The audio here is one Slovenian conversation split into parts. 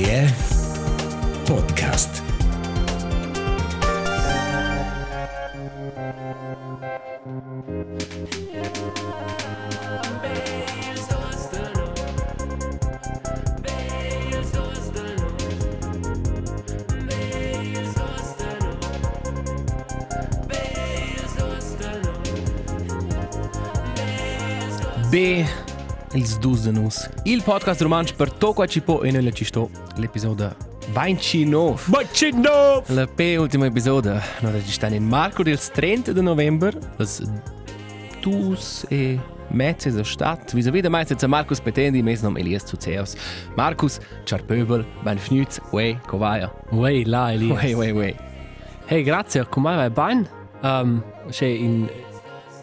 RCF Podcast. B. ils dus de nus. Il podcast romanč per to qua ci po e nella ci sto l'episodio 29. Bacino! La P ultima episodio no registrata in Marco del 30 de november. Las dus e mezze da stat. Wie so wieder meist jetzt Markus Petendi mes nom Elias Zuzeus. Markus Charpöbel, ben fnüz, we, kovaja. Wey, là, Elias. We, we, we. Hey, grazie, come vai bene? Um, c'è in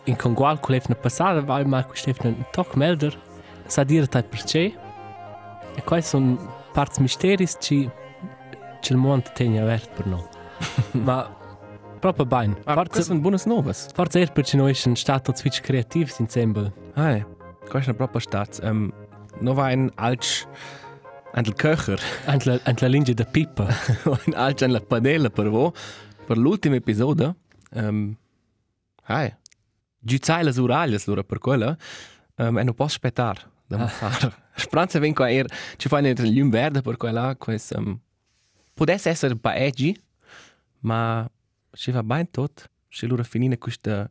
in congual con l'efna passata, vai Marco Stefano un toc melder, sa dire tai perché. E quali sono parti misteris ci ci il mondo tiene aperto per noi. Ma proprio bene. Forse Forse sono buonas novas. forse er perché noi siamo stati switch creativi insieme. Hai, questa è proprio stat. Um, no va ein alch ein Köcher. Anche la, anche la linea da pipa. un alch ein la padella per vo per l'ultimo episodio. Um, hai. Giuzzai las uraglie lura per quella. Um, e non posso aspettare da ah. Speranza ven qua er ci fa il lume verde per quella quest um, potesse essere paeggi ma ci va bene tot. Ci lura finire questa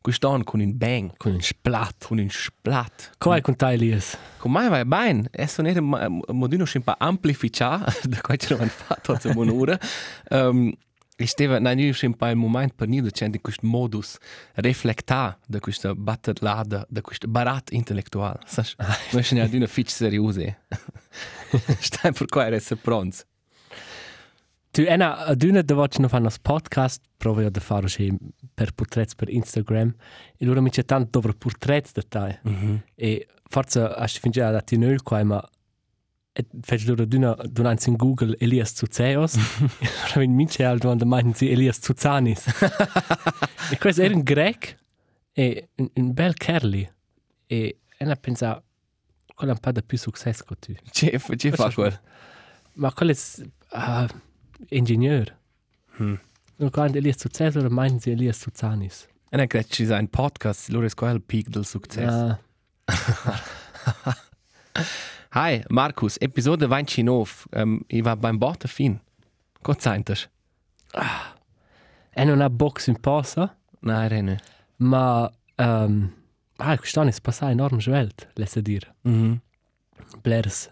quest'anno con un bang, Con un splat. con un splat. Come con te, Elias? Come mai vai bene? E sono era moduno un po' amplificare da qua ci hanno fatto a un'ora. Um, e stava na nu un po' il momento per noi c'è di questo modus riflecta da questa batterlada, da questo barat intellettuale. Sai, noi ce ne abbiamo una fitch seriosa. Stai per qua essere pronto. Tu, ena, aduna da voce non fanno podcast, provo io da fare sì, per portretti per Instagram, e loro mi c'è tanto dove portretti da te. Mm -hmm. E forse hai finito a dare nel qua, ma fece loro aduna donanza in Google Elias Zuzeos, e allora mi c'è al domanda mai si Elias Zuzanis. e questo era un grec, e un, un bel kerli, e ena pensa, quello ha un po' di più successo che tu. Ci ci fa quel. Ma quello è uh, ingegnere. Hm. Non quando Elias Zuzeos, ora meinen sie Elias Zuzanis. E non credo ci sia un podcast, loro è qua il peak del successo. Ah. Hi, Markus, episode 29. Um, ich war beim fin. Gott sei Dank. E non ha box in posa, Nein, Rene. ma um, ah, quest'anno è passato enorm svelt, lasse dire. Mhm. Bleres.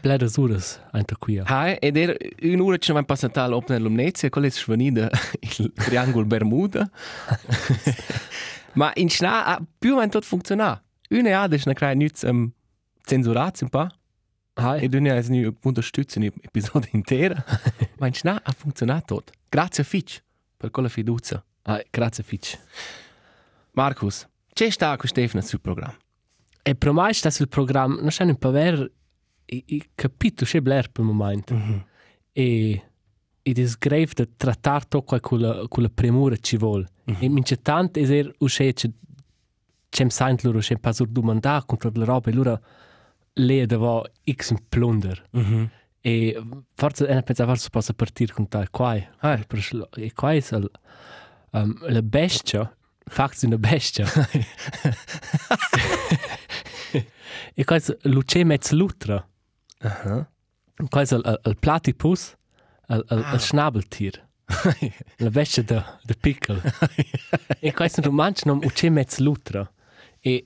Bleres ures, anche qui. Hi, ed er un'ora ci abbiamo passato all'Open Lumnezia, quello è svenito il triangolo Bermuda. Ma in Schnee ha più o meno tutto funzionato. Una ha das nachher nichts um, censurat un po'. Hai, E dunque è nu unterstützen l'episodio intero. Ma in Schnee ha funzionato tutto. Grazie Fitch per quella fiducia. hai, grazie Fitch. Markus, c'è sta con Stefano sul programma? E per me sta sul programma, non c'è un po' ver, i, i capito c'è bler per il momento. Mhm. E ed è grave da trattare tutto con la, con la premura ci vuole. Mhm. E mince tanto è er uscì che c'è sent loro c'è pas ur domanda contro la roba e loro le dava x un plunder. Mhm. E forse è pensava forse possa partire con te qua. Ah. E qua è il, um, la bestia, facts una bestia. e qua è luce mezz lutra. Aha. Qua è il, il platypus, il, il, Ah. il schnabeltier. La bestia da, da piccolo. e qua è un romanzo non luce mezz lutra. E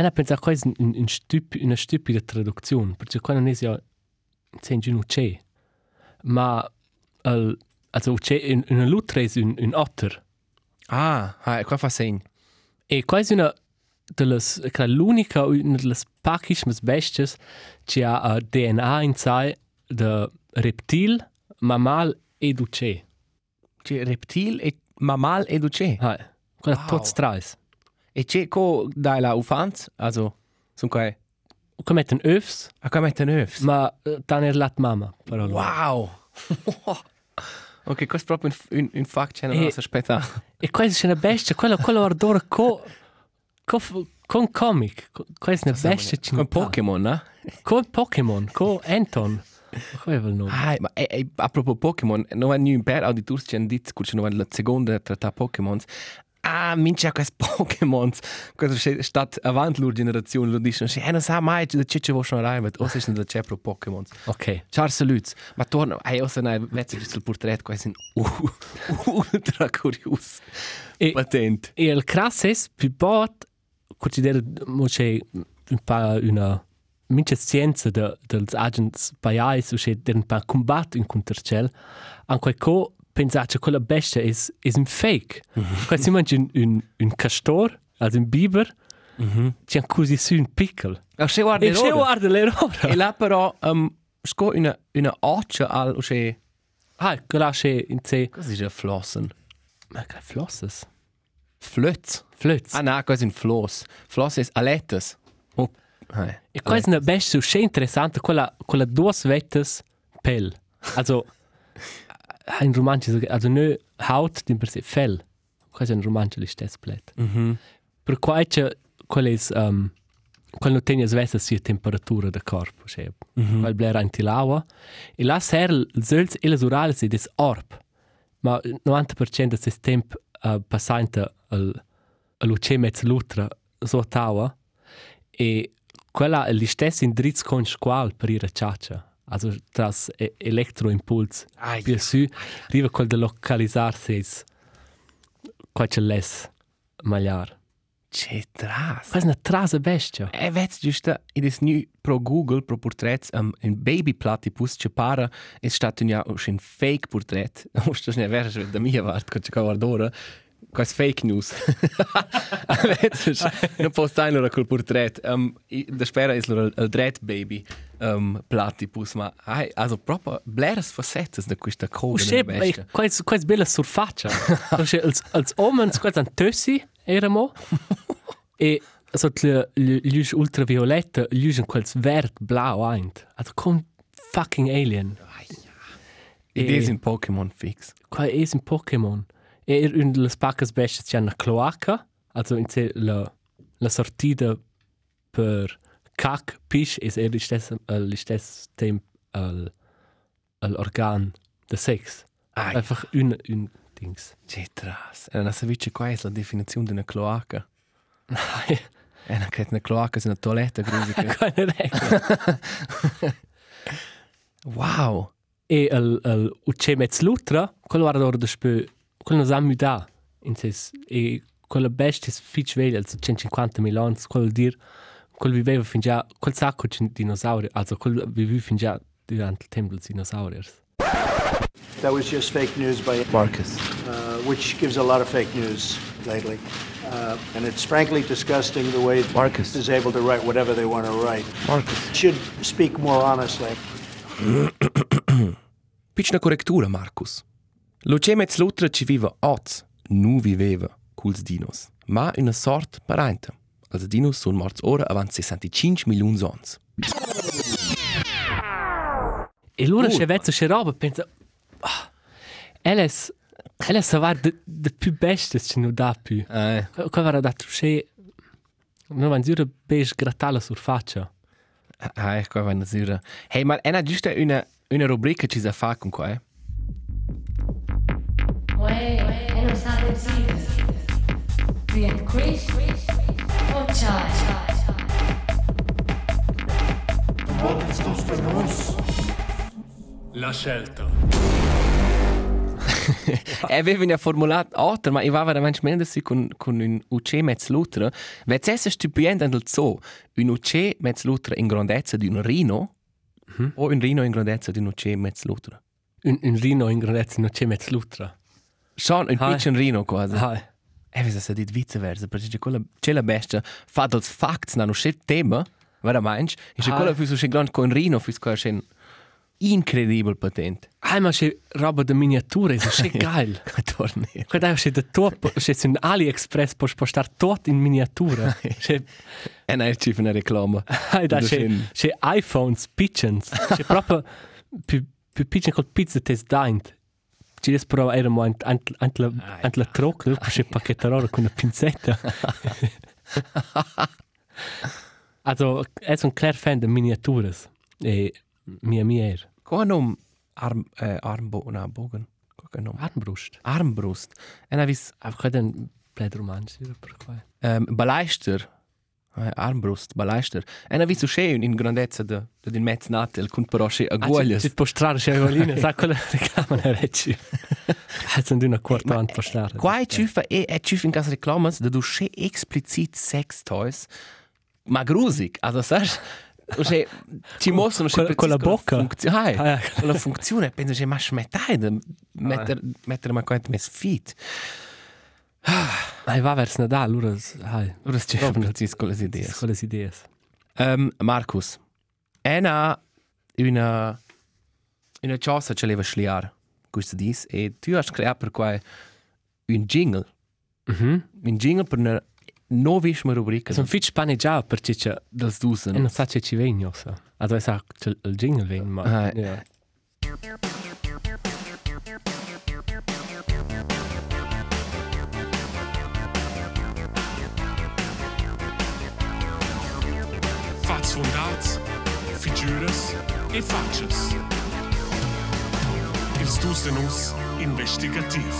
e ne pensa qua è un, un stup, una stupida traduzione, perché qua non è ja senti un uce. Ma il, also uce, un, una lutra è un, un otter. Ah, ah, qua fa segno. E qua è una delle, che l'unica una delle pochissime bestie che ha uh, DNA in sé de reptil, mammal e uce. C'è reptil e mammal e duce. Hai, quella Wow. tutti strais. E c'è co dai la ufanz, also sono qua. Come mettono övs, A qua mettono öfs. ma uh, dan er lat mamma. Però Wow! ok, questo è proprio un, un, un fact che non E- si aspetta. E questa è una bestia, quella, quella ardora co, co, con comic, qual è la bestia Con Pokémon, no? Con Pokémon, con Anton. Qual è il nome? Ah, ma e, e, a propos Pokémon, non hanno un per auditors ci hanno detto che non la seconda tratta Pokémon. Ah, minchia questi Pokémon. Questo è stato avanti la generazione, lo dicono, eh, non sa mai da c'è c'è voce arriva, o se non c'è pro Pokémon. Ok. Ciao saluts, ma torno, ai o se ne vezzi sul portrait, è ultra curioso. E- Patent. E il crass è più bot, considera c'è un po' una mince scienza de, dels agents paiais, o c'è un po' combatto in contercel, anche co pensare che quella bestia è, è un fake. Quando si mangia un, un, un castor, also un biber, c'è così su un piccolo. Ah, se guarda E se guarda l'errore. E là però, um, sco una, una occhia al, o se, Ah, quella c'è in sé. cosa dice flossen? Ma che flosses? Flötz. Flötz. Ah, no, è un floss. Floss è alettes. Oh, eh. E è una bestia so interessante, quella, quella due vettes pell. Also, in romanzo, also ne haut di per sé, fell. Questo è un romanzo di stesso plet. Mhm. Per qua c'è, quella è, um, quella non tiene svessa sia temperatura del corpo, cioè, Mhm. quella blera in tilaua. E là ser il zölz e le urali si des orp. Ma il 90% del tempo uh, passante al, all'uce mezz lutra so taua. E quella è lo stesso indirizzo con squal per ir a ciaccia. Also, das e elettroimpuls. Ai, Più su, arriva quel de localizzarsi is qua c'è l'es magliar. C'è tras. Questa è una trasa bestia. E vezi giusto, ed è nu pro Google, pro portrait, um, un baby platypus, c'è para, è stato un, fake portrait. Non sto ne vero, da mia parte, che c'è guarda ora. Questo fake news. Non posso stare allora col portrait. Um, da spera è il, dread baby um, platypus, ma hai, also proprio bleras facettes da questa coda Usce, bestia. questa questa bella surfaccia. Usce, als, als omens, questa un tössi, eramo. e so gli us ultravioletta, gli us quels vert blau eint. Also, con fucking alien. Ed è un Pokémon fix. Qua è un Pokémon. E er un delle paccas bestie c'è una cloaca, also in sé la, la sortita per cac pisch è er l'istess l'istess temp al al organ de sex. Ai. Einfach un un dings. C'è tras. E non sapevi qual è la definizione di una cloaca. E non che una cloaca è una toiletta grusica. Keine regola. wow! e al al ucce mezz lutra, quello guarda ora de spö, quello nos ha muda in ses e quella bestia è fitch veglia, also 150 milons, quello dir, quello viveva fin già, quel sacco di dinosauri, also quello viveva fin già durante il tempo dei dinosauri. That was just fake news by Marcus. uh, which gives a lot of fake news lately. Uh, and it's frankly disgusting the way Marcus. is able to write whatever they want to write. Marcus. Should speak more honestly. Piccina correttura, Marcus. Lucemez lutra ci viva oz, nu viveva culs dinos, ma una sort parente. Els dinos sun morts ora avant 65 milions ons. E allora Uh. c'è vezzo c'è roba, pensa, ah, Eles, Eles savar de, de più bestes ci non dà più. Eh. Qua va da truce, non va giura beige grattala sur faccia. Ah, ecco, va nasura. Hey, ma è giusto una, una rubrica ci sa fa con qua, eh? La scelta. E aveva una formulato altra, ma io va veramente meglio con, con un UC mezz lutra. Vezi essere stupendo nel zoo, un UC mezz lutra in grandezza di un rino, o un rino in grandezza di un UC mezz lutra. Un, un rino in grandezza non c'è mezz lutra. Schon un Hai. piccolo rino quasi. Ah, E vedi se dit viceversa, perché c'è quella, c'è la bestia, fa dels facts, non c'è tema, veramente, e c'è quella fu c'è grande con rino, fu c'è incredibile patente. ah, ma c'è roba de miniatura, è c'è geil. Torni. Guarda, c'è de top, c'è un AliExpress, puoi spostare tot in miniatura. C'è, E non c'è una reclama. ah, da Da c'è, c'è iPhones, piccins. C'è proprio più, più piccin col pizza test daint. Ci des però eramo ant, ant, ant, la, ant la trocca, c'è pacchettarora con una pinzetta. Also, er ist ein klar Fan der Miniaturas. E mia mia er. Qua nom arm, äh, Armbo, na, Bogen. Qua nom. Armbrust. Armbrust. En ha vis Einfach ein blöd romansch, per qua. ähm, Baleister. Eh, Armbrust, Baleister. En ha vis schön in grandezza de, de din mezz natel, kun però sche aguaglias. Ci postrare c'è Evolina, sa quella reclamano recci. Sono di una quarta anno postrare. Qua è ciufa e è ciufa in casa reclamas de du sche explicit sex toys. Ma grusig, also sai, Cioè, ci mostrano sempre con la bocca? funzione. Ah, eh. Con la funzione, penso che ma smettai di mettere, mettere ma quanto mes fit. Ai va vers Nadal, allora, hai. Ora ci Proprio. fanno con le idee. Quelle idee. Um, Markus, ena una una cosa ce leva schliar, questo dis, e tu hai creato per qua un jingle, Mhm. un jingle per una nuovissima rubrica Sono fitch spaneggiato perché c'è... del E Dusen. non sa se ci vengo, so. Also, è sa c'è il jingle ven, ma... Ah, ja. Fats fundats, figures e faces. Ils dus de nus investigativ.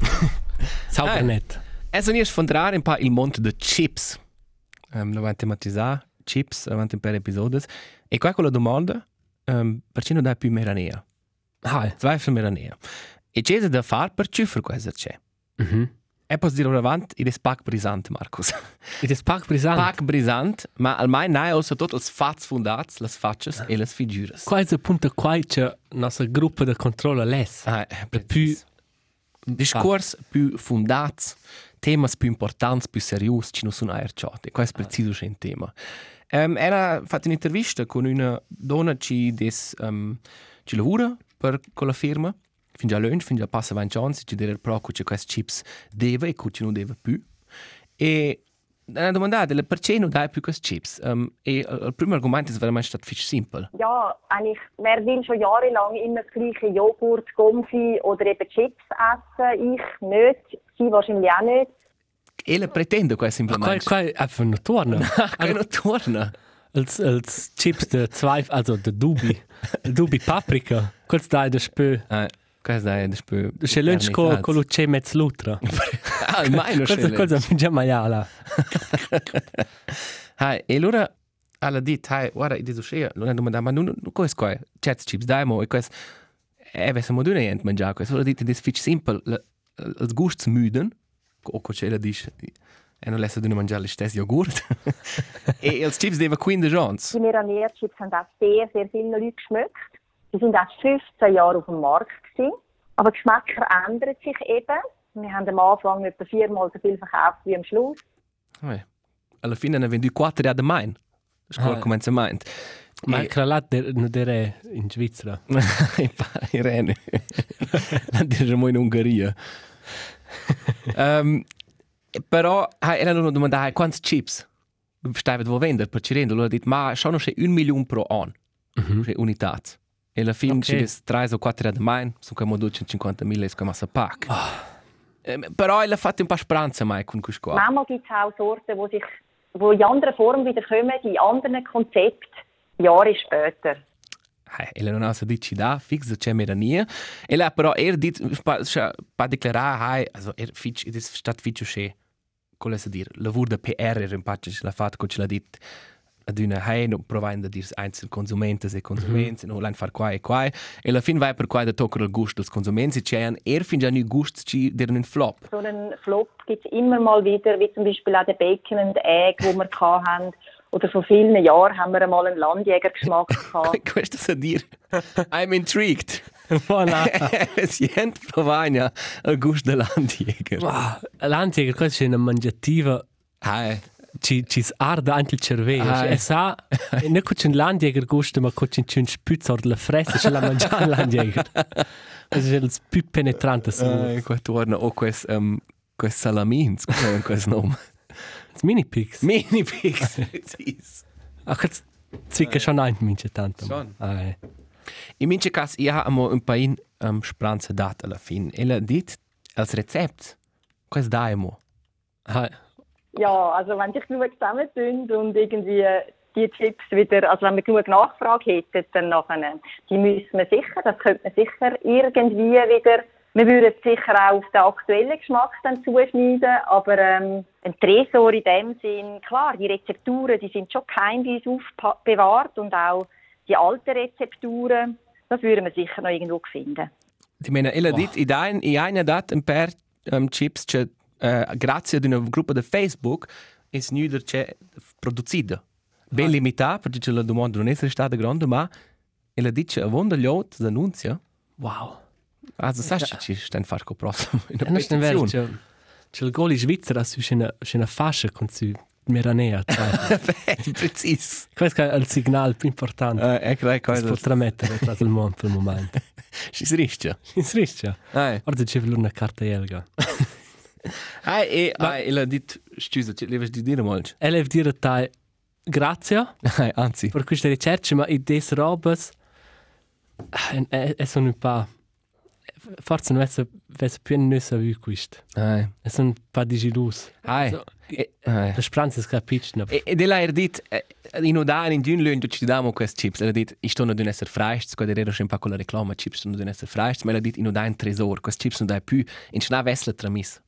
Sauber Ah. net. Es sono io fondare un po' il mondo de chips. Um, lo vanno tematizzare, chips, avanti per episodi. E qua con la domanda, um, perché non dai più meranea? Hai. Zweifel meranea. E c'è da fare per ciuffer questo c'è. Mhm. E posso dire avanti, ed è spac brisant, Markus. Ed è spac brisant. Pac brisant, ma almeno noi also tot els fats fundats, les faces e les figures. Qua è il punto qua c'è nostra gruppo di controllo less. Ah, Per più... discors più fundats, temas più importanti, più serius, ci non sono aerciati. E questo è preciso un tema. Um, era fatto un'intervista con una donna che des, um, ci lavora per con la firma, fin già lunch, fin già passa 20 anni, ci dire però che questi chips deve e che non deve più. E hanno domandato perché non dai più questi chips. Um, e uh, il primo argomento è veramente stato fisch simpel. Ja, eigentlich, wer will schon jahrelang immer das gleiche Joghurt, Gomfi oder eben Chips essen? Ich nicht, sie wahrscheinlich auch nicht. E le pretende questo Qua, implemento. qua è einfach nur torna. Che non torna. Als, als Chips der zwei, also der Dubi. Der Dubi Paprika. Kurz da in der Spö. Eh, questo è il spö. C'è lunch con con lo c'è mezz lutra. Ah, mai non Cosa c'è. cosa mi già maiala. Hai, e allora alla dit, hai, guarda, i diso scea, non è domanda, ma non non questo qua, chats chips dai mo e questo e vesse mo dune ent mangiare questo. Allora dit, dis fitch simple, als gusts müden, o co c'è la dice. E non lesse dune mangiare le stesse yogurt. e els chips deva 15 ans. Die Meranea-Chips haben auch sehr, sehr vielen Leuten geschmeckt. Die sind auch 15 Jahre auf dem Markt gewesen. Aber Geschmäcker ändern sich eben. Wir haben am Anfang etwa viermal so viel verkauft wie am Schluss. Vabbè. Alla fine ne vendi 4 a de main. Scuola Ah. come se maint. Ma kralat der der in Svizzera. in Rene. Non diremo in Ungheria. um, però, hai, era una domanda, quanti chips stai vuoi vendere per Cirendo? Allora detto, ma sono c'è un milione pro anno, Mhm. c'è unità. E alla fine Ok. c'è 3 o 4 a main, sono come 250 mila, è come a pack. Um, però ha fatto un po' speranza mai con questo qua. Manchmal gibt es auch Sorten, die sich wo in anderer Form wieder kommen, in anderen Konzept, Jahre später. Eh, ella non ha sa dici da, fix c'è merania. E là però er dit, pa, scha, pa declarare, hai, also er fitch, ed è stat fitch usce, come sa dir, lavur da PR er in pace, la fat, co ce l'ha dit, ad una, hai, no, provando a dir einzel consumentes e consuments, no, lan far qua e qua, e la fin vai per qua da toccare il gusto dels consuments, e c'è er fin già nu gust ci der un flop. So einen Flop gibt es immer mal wieder, wie zum Beispiel auch den Bacon and Egg, den wir hatten. Oder vor vielen Jahren haben wir einmal einen Landjägergeschmack gehabt. Questo sa dir. I'm intrigued. Voilà. Sient provagna il gusto dell'antiega. Wow. L'antiega questa è una mangiativa Hai. Ci ci arda anche il cervello. Ah, E sa, non c'è un landjäger gusto, ma c'è un spuzzo della fressa, c'è la mangiare landjäger. Questo è il più penetrante su. Uh, qua torna o quest um, quest salamins, come è questo nome? Il mini pix. Mini pigs, precis. Ah, questo zicca schon ein mince tanto. Schon. Ah, eh. In mince cas io amo un pain um, spranza dat alla fin. E la dit als recept. Quest daimo. Hi. Ja, also wenn sich genug zusammentun und irgendwie die Chips wieder, also wenn wir genug Nachfrage hätten, dann nachher, die müssen wir sicher, das könnte man sicher irgendwie wieder, wir würden sicher auch auf den aktuellen Geschmack dann zuschneiden, aber ähm, ein Tresor in dem Sinn, klar, die Rezepturen, die sind schon geheimnis aufbewahrt und auch die alten Rezepturen, das würden wir sicher noch irgendwo finden. Ti mena, ella dit, i dain, i aina dat un per um, chips, uh, grazie ad una gruppa de Facebook, es nüder che producida. Ben limitata, perché la domanda non è stata grande, ma ella dit che avonda gliot d'annunzia. Wow. Also, sai, ci sta far co prossimo. in E una non è vero, petizione. c'è c'è il gol in Svizzera, c'è una, c'è una fascia con su Meranea. Cioè, Beh, precis. questo è il segnale più importante. Uh, ecco, ecco, che si potrà mettere tra il mondo per il momento. ci si rischia. In Svizzera. Ai, Ora c'è una carta elga. ai, e, ai, ella dit, scusa, leves di dire molto. E devo dire te grazie Ai, anzi. per queste ricerche, ma in queste robe sono un po'... Forse non è più nuovo di questo. Ai, Sono un po' di gelus. ai. So, E, ai. La speranza è capita. E, ed ella ha dit, eh, in Udan, in Dün Lund, ci diamo questi chips. Ha dit, ich sto non essere freist, quando ero sempre con la reclama, chips non essere freist, ma ha dit, in Udan tresor, questi chips non dai più, in scena vessla tramis.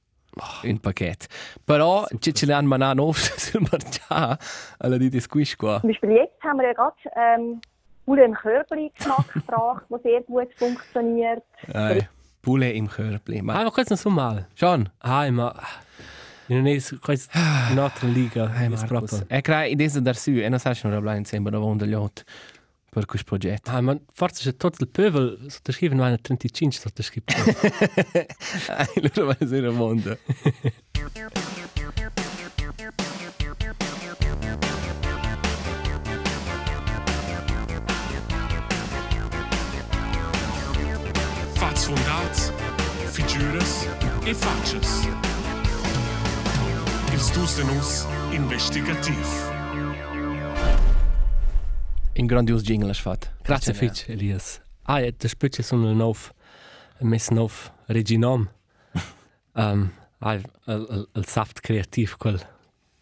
Un pacchetto. Però, ci ce l'hanno manato off sul marcià, ella ha dit, è squish qua. Zum Beispiel jetzt haben wir ja gerade ähm, Poulet im Körbli Geschmack gebracht, der sehr gut funktioniert. Ai, pule im Körpli. Ma, Ah, ma questo non so male. schon. Ah, ma... Non è questo un'altra liga. Ai, è Marcus. proprio... E crea, in desa dar su, e non sai se non rabla insieme, non avevamo degli ot per questo progetto. Ah, ma forse c'è tutto il pöbel sottoscrive non 35 sottoscritto. Ai, loro va a essere mondo. Fats fundats, figures e faces. Ils dus de nus investigativ. In grandios jingle has fatto. Grazie Fitch, Elias. Ah, ja, das spitze so ein nov, ein mess nov reginom. um, ah, il, il, il saft kreativ, quel,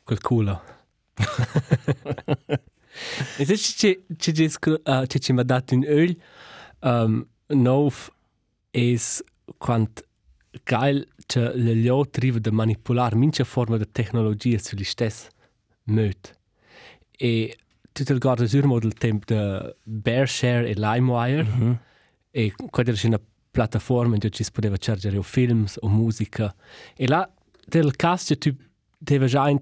quel culo. e se ci ci ci uh, ci ci mi ha dato un öl, um, nov es quant geil che le lio triva de manipular mince forma de tecnologia sugli stess möt. E tutto il guarda sur model temp de Bearshare e LimeWire Mhm. e quella era una piattaforma in cui ci si poteva caricare o films o musica e là del cast tu deve già in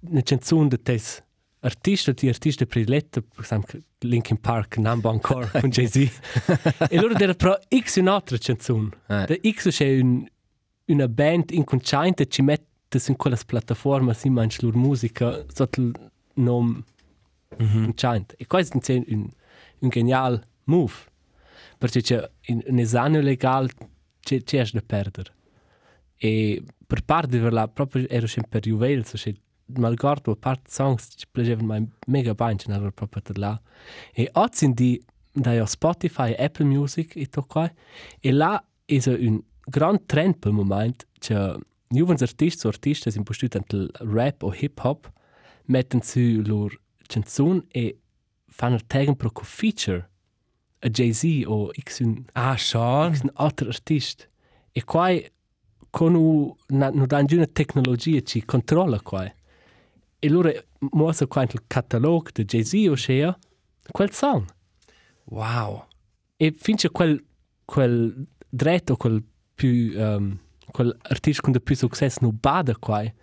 una canzone di tes artista di artista prediletto per esempio Linkin Park Number Encore con Jay-Z. E loro era però x un'altra canzone da x c'è un, una band inconsciente ci mette su quella piattaforma si mangia loro musica sotto il nome inconsciente e questo è un, un genial move? Perché c'è in un esame legale c'è c'è da perdere e per parte di la proprio ero sempre per Juvel so malgrado a parte songs ci piacevano mai mega bene ce n'era proprio da là e oggi di da Spotify e Apple Music e to qua e là è un gran trend per il momento c'è juvens artisti artisti si impostuti il rap o hip hop mettono su loro canzoni e fanno tegen pro co feature a Jay-Z o x un Ah, schon. un altro artista. E qua con u na, no dan una tecnologia ci controlla qua. E loro mosa qua il catalog de Jay-Z o scea quel song. Wow. E finché quel quel dretto quel più um, quel con de più successo no bada qua e,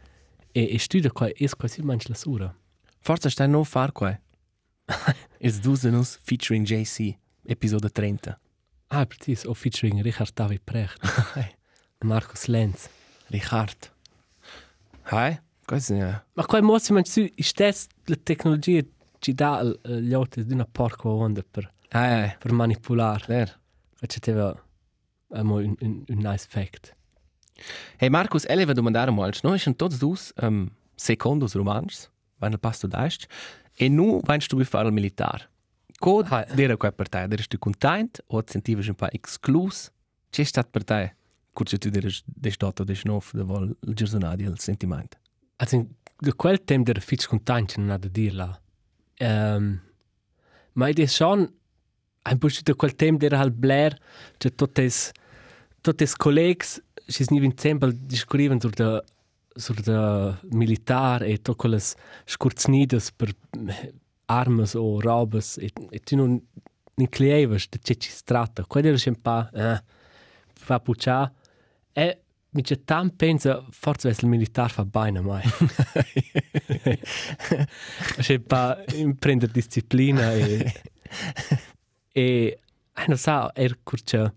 e studia qua es quasi manch la sura. Forza stai non far qua. It's Dusenus featuring JC, episode 30. Ah, precis, o featuring Richard David Precht, Markus Lenz. Richard. Hai? Questo è... Ma qua mosi man su istes la tecnologia ci dà il- gli altri di una porca onda per Ai, ai. per manipolare. Ver. Ci aveva un, un, un nice fact. Hey Markus, ele va domandare mal, no ist tots dus um, secondos romans, wenn il pasto daist, e nu veinst du fare il militar. Co Hai. dera qua per te? Eres tu content o ti sentivi un po' exclus? C'è stat per te? curce tu diras des dotto des nof de vol il gersonadi il sentiment. Also, da quel tempo era fitch contant, non ha da dirla. Um, ma è schon, ein bisschen da quel tempo era halt Blair, cioè totes, totes collegs, si sniva in tempo discorrivan sur da, sur da militar e to quelles scurznidas per armas o robes e, e tu non inclievas da ce ci stratta. Quel era un pa, eh, fa puccia, e mi c'è tan pensa, forse il militar fa bene mai. C'è pa prendere disciplina e e eh, non sa er curcia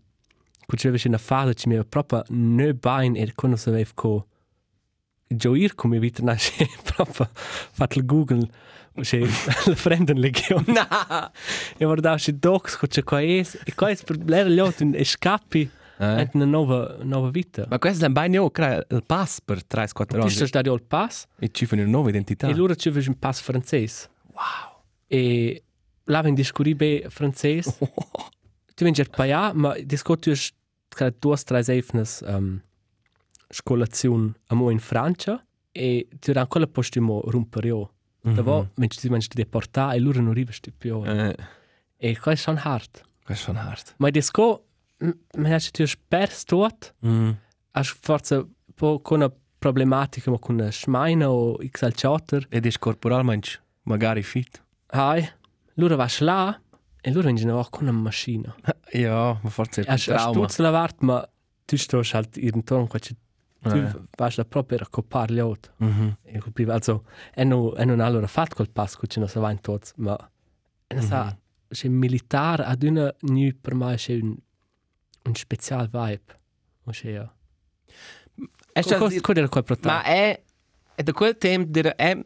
curcia una fase ci mi proprio ne bain e quando si aveva co gioir come vita nasce proprio fatto il google c'è la frenden legion na e guardavo c'è docs c'è qua è e qua è per l'era gli altri e scappi e una nuova nuova vita. Ma questo è un bagno, crea il pass per 3-4 tu anni. stai stadio il pass. E ci fanno una nuova identità. e loro ci aveva un pass francese Wow. e là ven discuribe francese tu venger paia ma discutus tra duas tres eifnes um, scolaziun amo in Francia e tu ran quella postimo rumperio Mhm. da vo wenn tu mens deporta e loro non rivesti più Eh, e qua è schon hart questo è schon hard. ma disco me hast tu spers tot Mm. as forza po con una problematica ma con una schmeina o xal chatter Ed è corporalmente magari fit. hai loro vas là e loro vengono auch con una macchina Ja, ma forse è un Hast du trauma. Stutz lavart, ma du stehst halt irgendwann, quasi, du Eh. warst da proprio a coppare gli altri. Mhm. E capiva, also, e non, e non allora fatto quel passo che non si va in tots, ma e non sa, c'è militare ad una nu per me c'è un, un special vibe. O c'è ja. È già- Cosa cosa era quel Ma è, è da quel tempo der è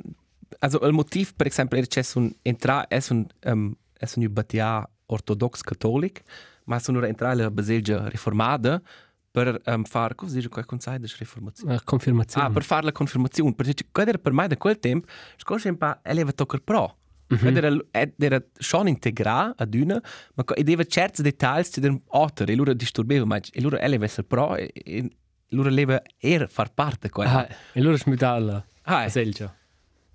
also il motiv per esempio era c'è un entra è un um, è un batia ortodox cattolic ma sono entrare la baselgia riformata per um, far cosa dice quel consiglio di riformazione La confermazione. ah per fare la confermazione perché quello era per me da quel tempo scorse un po' eleva toccar pro Quello era, ed era schon integrà ad una, ma aveva certi dettagli che erano altri, e loro disturbava, ma e loro eleva essere pro, e, e loro leva era far parte di quello. Ah, e loro smittava la Ah, eh. selgia.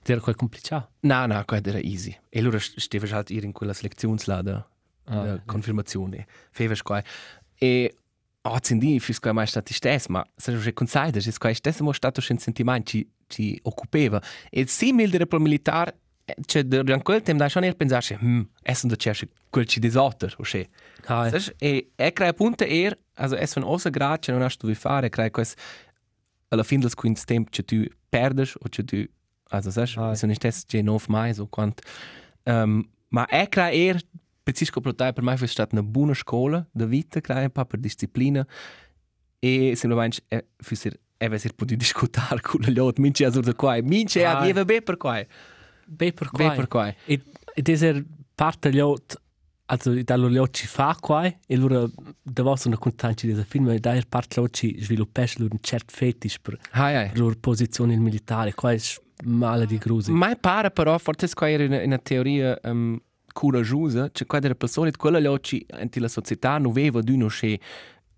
Era quel complicato. No, no, quello era easy. E allora stava ir in quella selezione da Ah, ah, confermazione. Feva qua. E oh, zindi fis qua mai stati stes, ma se non consider, es qua stes mo stato un sentimento ci ci occupava. E simil del pro militar c'è durante quel tempo da schon er pensarsi, hm, essen da c'è quel ci desotter, o se. ah, eh. E e crea punta er, also es von osa grad, c'è non hast du vi fare, crea quest alla fin del quinto tempo che tu perdes o che tu also sas, Ah. sono stes che nov mai so quant um, ma e crea er precisco protai per mai fu stat una buona scuola da crea un po' per disciplina e semplicemente e fu ser e va ser potuto discutere con gli altri mince azur da qua mince Ah. aveva be per qua Be per be qua. per qua E, e deser parte gli ot also dallo gli ot ci fa qua e loro da sono contenti di film e da parte gli ot ci sviluppes loro un cert fetish per hai hai loro posizione militare qua è male di grusi. Mai pare però, forse qua era una, una teoria um, coraggiosa, cioè qua delle persone, quella lì oggi, anche la società, non aveva di uno che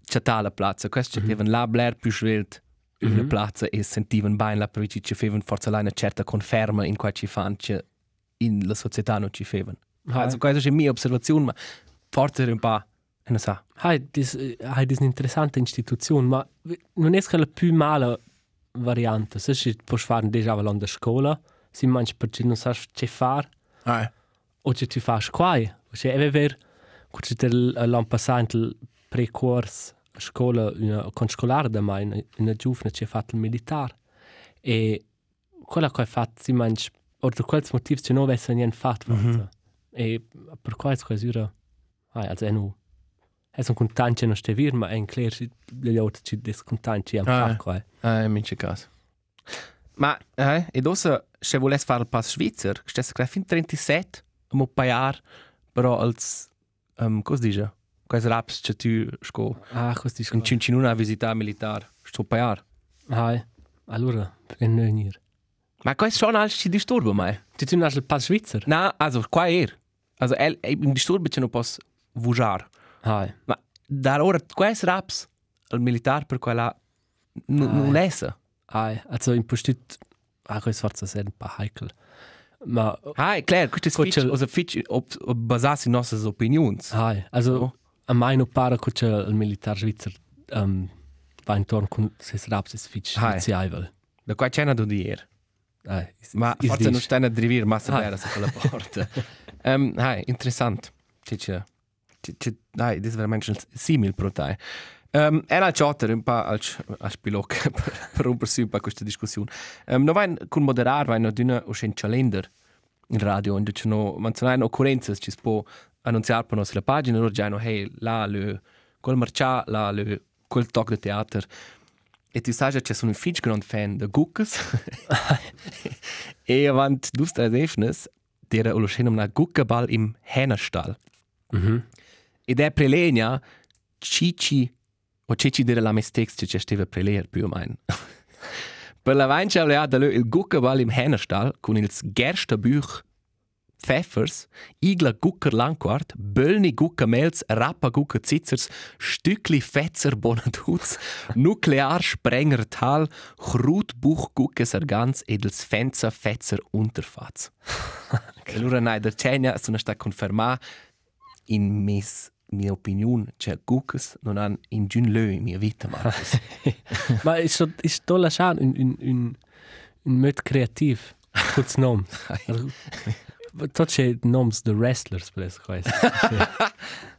c'è la piazza, questo mm -hmm. la blair più svelta in una piazza e sentivano bene la perché ci avevano forse là una certa conferma in qua ci fanno, che in la società non ci avevano. Ah, Also questa è la mia osservazione, ma forse un po', non so. hai dis hai dis un'interessante istituzione ma non è che la più male variante. Se si può fare già alla scuola si mangia perché non sai che fare. Ah, o che tu fai qua cioè è vero che l'anno passato il precorso a scuola una con scolare da mai una, una giovane che ha fatto il militare e quella che ha fatto si mangia o per quel motivo che non avesse niente fatto mm -hmm. e per questo quasi ora ah, also è nu è sono contento che non stai vir ma è in che gli altri ci discontenti che hanno Ah. fatto qua ah, in mince caso. Ma, eh, e dosa, se volessi fare il pass svizzero, stesse credo fin 37, mo paiar, però als, um, cosa dice? Quais raps che tu sco, ah questo è in cincinuna a visitare militare, sto paiar. ah allora venire Ma quais schon alles ci disturba mai? tu tu non hai il pass svizzero Na, also, qua er. Also, el, in disturba che non posso vujar. ah Ma, da ora, quais raps, il militare per quella non Ah. non essa. Ai, also in postit, ah, questo forse è un po' heikel. Ma, È chiaro, questo è Quel- fitch, o fitch ob, ob basarsi in nostre opinioni. ai, also, Oh. a mai non pare che il militare svizzero um, va intorno con se raps es fitch Ai. iniziavel. Da qua c'è una da dire. Ai, is- Ma is forse non stanno a drivire massa Ah. bene su quella porta. um. C'è c'è. c'è- c'è- Dai, das è veramente il simil pro te. Um, era al chatter un po' al, al spiloc per, per rompersi un po' questa discussione. Um, non vai con moderare, vai non d'una o un calendar in radio, in c'è no, man sono occorrenze, ci si può annunziare per noi sulla pagina, loro già no, hey, là, le, quel marcià, là, le, quel talk de teatro. E tu sai che sono un fitch grand fan de Guckes. e avant dus tres efnes, der o schenum na Guckeball im Hennerstall. Mhm. E der prelegna Cici o Cici dire la mistakes che steve preler più o meno. per la vancia aveva da il Guckeball im Hennerstall con il gerste Buch Pfeffers, Igla Gucker Langquart, Böllni Gucker Melz, Rappa Gucker Zitzers, Stückli Fetzer Bonaduz, Nuklear Sprenger Tal, Chrutbuch Gucker Sargans edels Fenza Fetzer Unterfatz. E allora nei der Cenia sono sta conferma in mis mia opinion, cioè Guckers non han in giun lö in mia vita, Marcus. Ma ist so ist da lasciare un un un un mod kreativ. Kurz nom. Tot c'è noms de wrestlers per eso questo.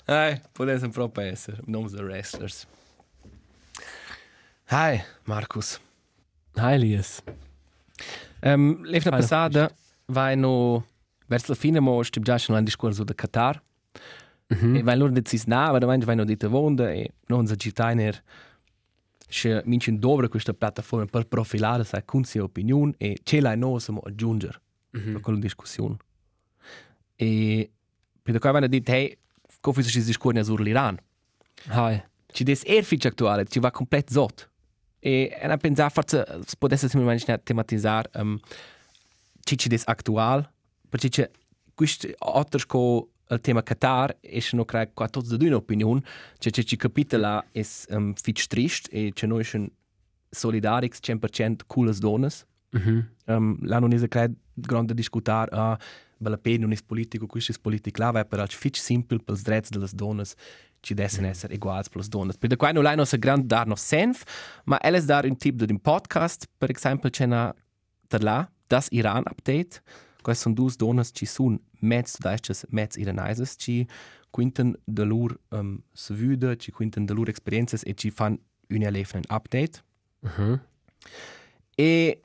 Hai, potesse proprio essere, noms de wrestlers. Hai, Marcus. Heilies. Um, L'evna Fine. passata vai no verso la fine mo stib già schon ein discorso de Qatar. Mhm. E vai loro decis na, va davanti vai no dite vonda e non sa gitainer che mincin dovre questa piattaforma per profilare sa con sia opinion e ce l'hai no samo aggiungere per quella discussione. E per qua vanno dit hey, come si discorre sull'Iran. Hai. ci des er fitch aktuale, ci va komplet zot. E ena pensar forse si potesse semplicemente tematizzare um, ci ci des aktual, perché ci quist otters co il tema Qatar e se no crea qua tots de d'una opinion, ci ci ci capitela es um, fitch trist e ci noi schon solidarix 100% cooles donas. Mhm. Um, la non è crea grande discutar a uh, la pena non è politico, questo è politico, là vai per al fitch simple per i diritti delle donne ci devono essere uguali per le donne. Per non lei non si grande dar no senf, ma ella è dar un tipo di un podcast, per una da là, das Iran Update, queste sono due donne ci sono mezzo destes, mezzo iranaises, ci quinten de loro um, svüde, ci quinten de loro esperienze e ci fanno un eleven update. Mhm. E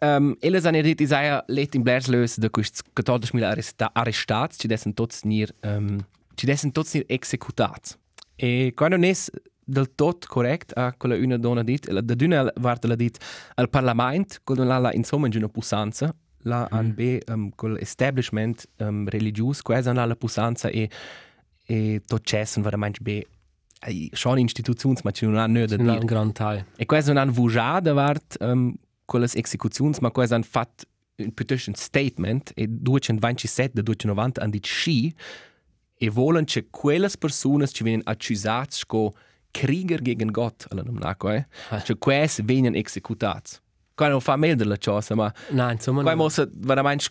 um, eles han dit Isaia let in blers lös de quist 14.000 arresta arrestats, ci dessen tots nir um, ci dessen tots nir executats. E quando nes del tot correct a quella una donna dit, la d'una vart la dit al parlament, quando la la insomma in una pusanza, la an be um, col establishment um, religius, quasi an la pusanza e e tot cessen veramente be ai, schon institutions ma ci non hanno da Un dir. gran teil. E quasi non hanno vujada vart um, con le execuzioni, ma quasi hanno fatto un piuttosto un statement e 227 da 290 hanno detto sì e vogliono che quelle persone ci vengono accusate come Krieger gegen Gott, alla non naco, eh? Cioè queste vengono executati. Qua non fa meglio della cosa, ma Nein, insomma. qua mossa veramente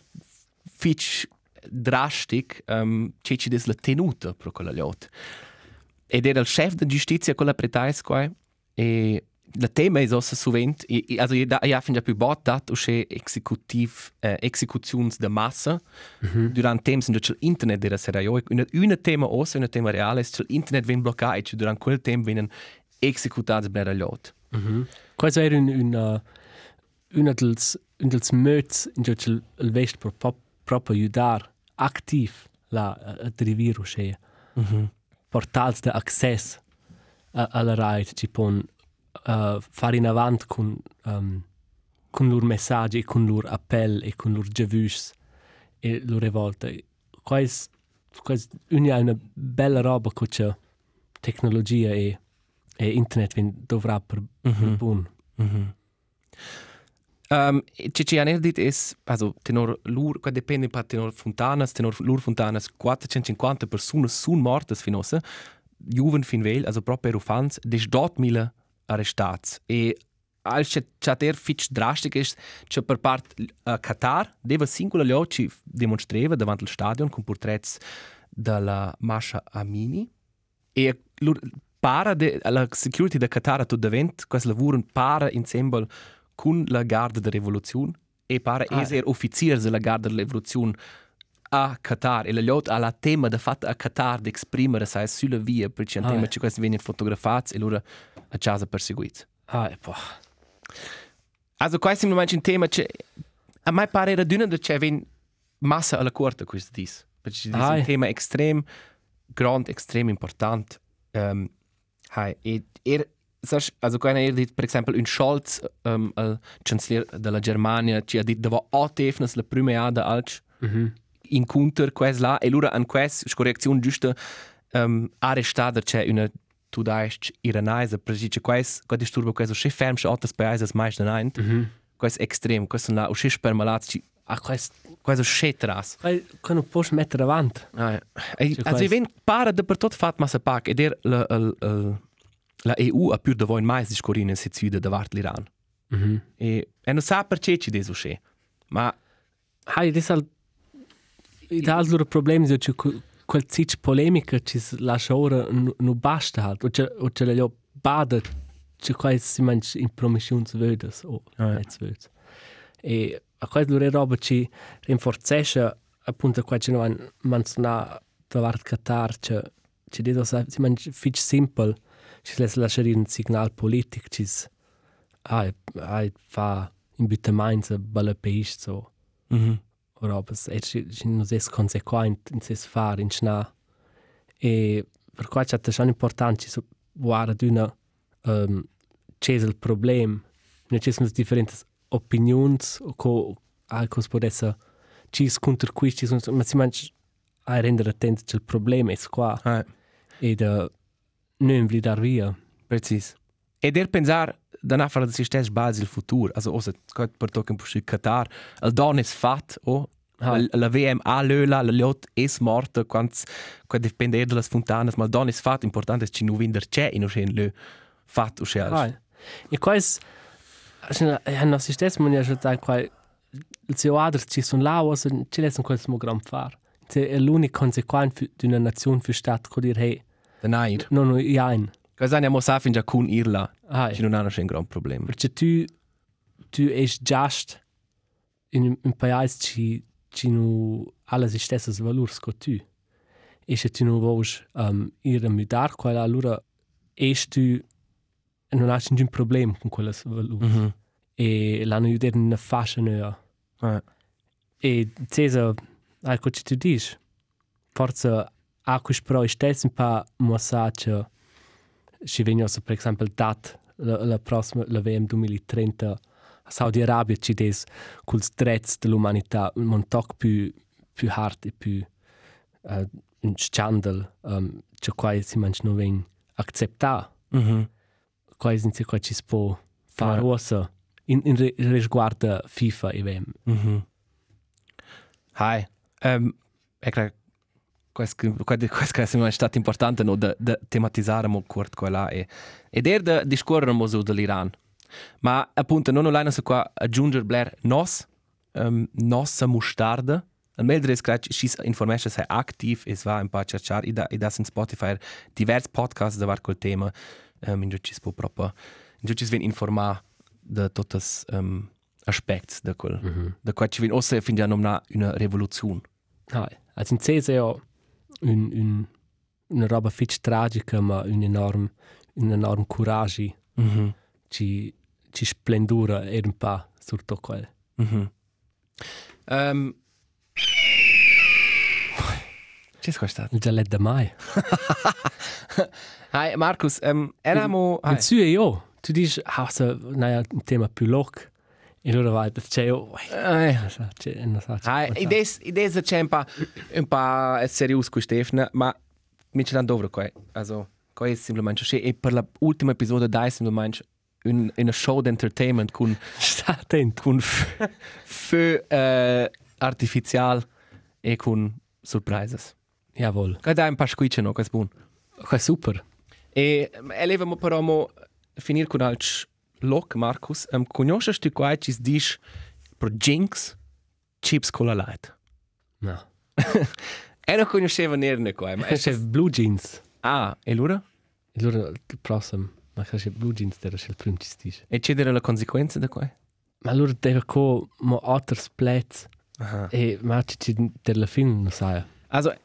fitch drastic um, c'è ci des la tenuta per quella lot. Ed era il chef di giustizia quella pretais qua e la tema è ossa sovent e, e also ja ja fin ja più bottat usce executiv eh, executions de massa durant temps in il internet era sera io una una tema ossa una tema reale è il internet ven bloccato durant quel tempo venen executats per la lot. Questo era un, un, uh, una dels, un dels möts in cui il, il vest per pop, proprio aiutare attiv la, a, a derivare usce. Portals de access a, alla RAI ci pon uh, fare in avanti con, um, con loro messaggi, con loro appell e con loro giavus e loro rivolte. Questo quest, è una bella roba che c'è tecnologia e, e internet dovrà per, per buon. Um, ci ci hanno detto è, also, tenor lur, qua dipende pa tenor fontanas, tenor lur fontanas, 450 persone sono morte finosse, juven fin vel, also proprio rufans, des dot mila arrestats. E als c'è c'è der fitch drastic ist, c'è per part uh, Qatar, deva singola lioci demonstreva davanti al stadion con portrets della Masha Amini. E lur para de la security da Qatar a tot davent, quas lavuren para insieme con la Garda de Revolution e para Ah, eser officiers della Garda de Revolution a Qatar e la lot alla tema da fatta a Qatar di esprimere sai sulla via perché un Ah, tema eh. ci questi vengono fotografati e loro a casa perseguiti. Ah, e boh. Also questo è un tema che a me pare era d'una da c'è ven massa alla corte questo dis. Perché è Ah, un eh. tema estrem grand, estrem important. Um, hai, e er, saps, also quando er dit, per esempio, un Scholz, um, il chancelier della Germania, ci ha che aveva otto la prima ada alc Mhm. incontro quest là e lura an quest correzione giusta um, arrestata c'è una tu daist iranese precice quest quad disturbo questo che ferm che ottas países mais da nint Mhm. questo extrem questo là o che per malati Ah, questo... questo che tras Quando posso mettere avanti. ah, e, Cioè, also ven para de per tot fat massa pac ed er la la la la EU ha più da voi mais discorrine se zuide da vart l'Iran Mhm. e e non sa perché ci deso che ma Hai, das halt... Da als loro problemi so, che quel zitsch polemica ci lascia ora non basta halt. O c'è o c'è la bada c'è quai si manch in promissions vedes o Ah, ja. net vedes. E a quai loro roba ci rinforzesce appunto qua ci non manzona da vart Qatar c'è ci dedo sa si manch fitch simple ci les lasciare un signal politic ci ai ai fa in bitte mainz balle país so mhm. Robas e ci ci non es consequent in ses far in schna e per qua c'è schon important ci so guarda d'una um, c'è il problem. Ne c'è sono differenti opinions o co al cos potesse ci contro cui ci sono ma si manch a rendere attento che il problema è qua ah, e da non vi dar via Precis. E der pensar danach fara das ist base il futur. Also osa quat per token per Qatar, al don es fat o Ah. la, VM a löla, la lot es morta quants quad depender de las fontanas, mal don es fat importante es ci nu vinder c'è in ocean lö fat o schel. Ah, e quais ja no si stes man ja schon da quai il seu adres ci son là o ci lesen quel smo gram far se è l'unico consequent d'una nazione für stat co dir hey nair. no no ja Cosa ne mo sa fin già kun irla. Ci non hanno un gran problem. perché tu tu es just in un paese ci ci nu alle si stesses valors co tu e se tu nu vos um, ir a mudar quella allora es tu non hai nessun problem con quelle valors Mhm. e l'hanno aiutato in una fascia nuova. Ah. E Cesar, ecco che tu dici, forse a questo però è stesso un po' messaggio ci vengono, per esempio, dat la, la prossima, la VM 2030 a Saudi Arabia ci des col strezzo dell'umanità un montoc più, più hard e più uh, un scandal um, c'è qua si mangia non vengono accettato Mhm. quasi in qua ci si può fare Ah. ossa in, in re- riguardo FIFA e VM. Mhm. Hai. Um, e cred questo questo è stato importante no da da tematizzare mo curt quella e ed er da discorrere mo su dell'Iran. Ma appunto non online su qua aggiungere Blair nos um, nossa mustarda Al meglio è che ci information sei aktiv es va un po' a cercare e da e da in Spotify diversi podcast da col tema um, in cui ci può proprio in cui ci ven informare da totes um, aspects da quel mm -hmm. da qua ci ven ossa fin già nomna una rivoluzione Ah, also in ja un, un, una roba fitch tragica, ma un enorm, un enorm courage mm -hmm. ci, ci splendura e un po' su tutto quel. mm -hmm. um, C'è questo? Il giallet da mai. Hi Markus, um, eravamo In su e io, tu dici, ah, se, naja, un tema più loc. E allora vai, c'è io, eh, c'è, non so, c'è, Hai, idees, idees c'è un po' un po' serius con Stefano, ma mi c'è tanto over qua. Also, qua è semplicemente che e per l'ultimo episodio dai semplicemente un, una show d'entertainment con sta attento. con feu uh, artificial e con surprises. Jawohl. Che dai un paar squicce no, che è buon. Qua è super. E elevamo però mo finire con alc loc, Marcus. Um, conosci tu qua ci dici pro Jinx chips con la light? No. E non conosceva nerne qua, ma C'è blue jeans. Ah, e allora? Allora, il prossimo. Ma c'è blue jeans, era il primo ci dice. E c'è delle la conseguenza da qua? Ma allora deve co mo splats. Aha. E ma ci della film non sai. Also,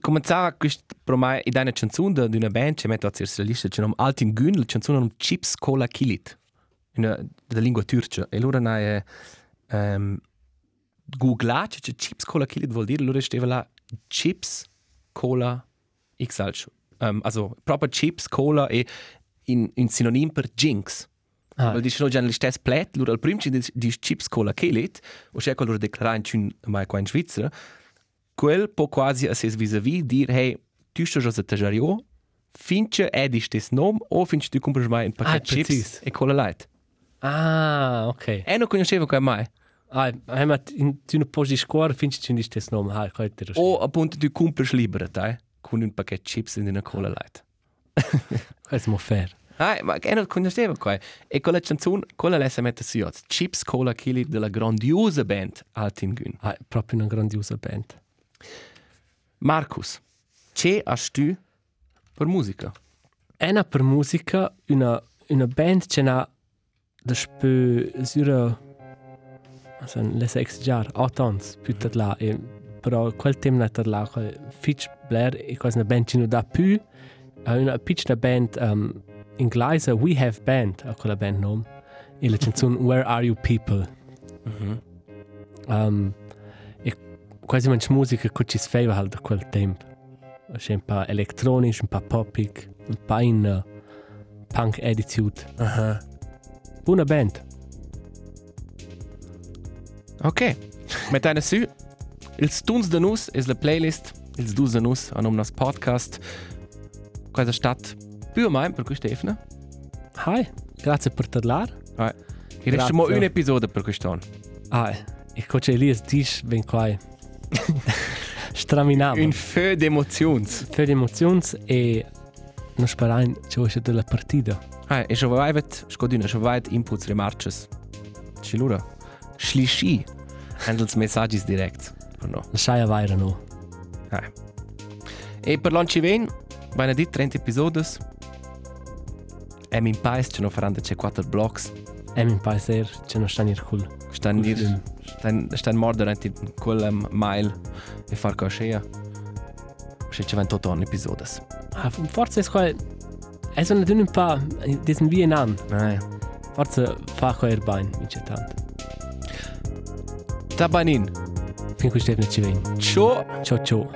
cominciava per me in una canzone di una band, c'è metto a la lista, c'è un Altin Gün, la canzone un Chips Cola in una, della lingua turca. E allora noi um, googlato, c'è Chips Cola Killit vuol dire, allora stava là Chips Cola XL. Um, also, proprio Chips Cola è in, in sinonim per Jinx. Ah, Weil die schon già stess plet, lura al prim ci di chips cola kelit, o c'è quello declara in cun mai qua in Svizzera, quel po quasi a ses vis-à-vis dir hey, tu sto già a tajario, finche è di stes nom o finche tu compras mai un Ah, pacchetto chips precis. e cola light. ah ok. E non conoscevo qua mai. Ah, ma in tu non puoi scuola finché ci dici questo nome. Ah, qua è te O appunto tu compras libera, dai, con un pacchetto chips in una cola light. Questo è fair. Ah, ma che non conoscevo qua. E quella canzone, quella l'essa mette su Chips Cola Killit della grandiosa band Altin Gün. Ah, proprio una grandiosa band. Marcus, c'è hast tu per musica? È una per musica, una, una band che ha da spö sura also le sex jar, ans, più da là, e, però quel tema è da là, Fitch Blair e quasi una band che non dà più, è una piccola band um, inglese, We Have Band, a quella band nome, e la canzone Where Are You People? Um, e quasi musica che ci sfeiva halt da quel tempo. C'è un po' elettronisch, un po' poppig, un po' in uh, punk attitude. Aha. Buona band. Ok. Met eine su. Ils tuns de nus is la playlist. Ils dus de nus an um nas podcast. Quasi stat. Più mai per questa efna. Hi, grazie per parlare. Ah. Il resta mo Grazie. un episodio per quest'anno. Ah, e coach Elias dice ben qua. Straminamo. Un feu d'emotions. Für die Emotions e non sperain che sia della partita. Ah, e schon weit, scodina, schon weit inputs remarches. Chilura. Schlishi. Handels messages direct. Per no. Lasciai a vaira no. Ah. E per l'anci ven, vai dit 30 episodes. E min pais ce no faranno c'è 4 blocks. E mi pare che non sta nir cool. Stan dir Film. stan stan morder anti quel um, mail e far coscia. Se ci van tutto un episodes. Ah, forse è qua. È sono un po' diesen wie an. Ah. Forse fa qua er bain, dice tanto. Tabanin. Fin qui Stefano ci ven. Ciao. Ciao ciao.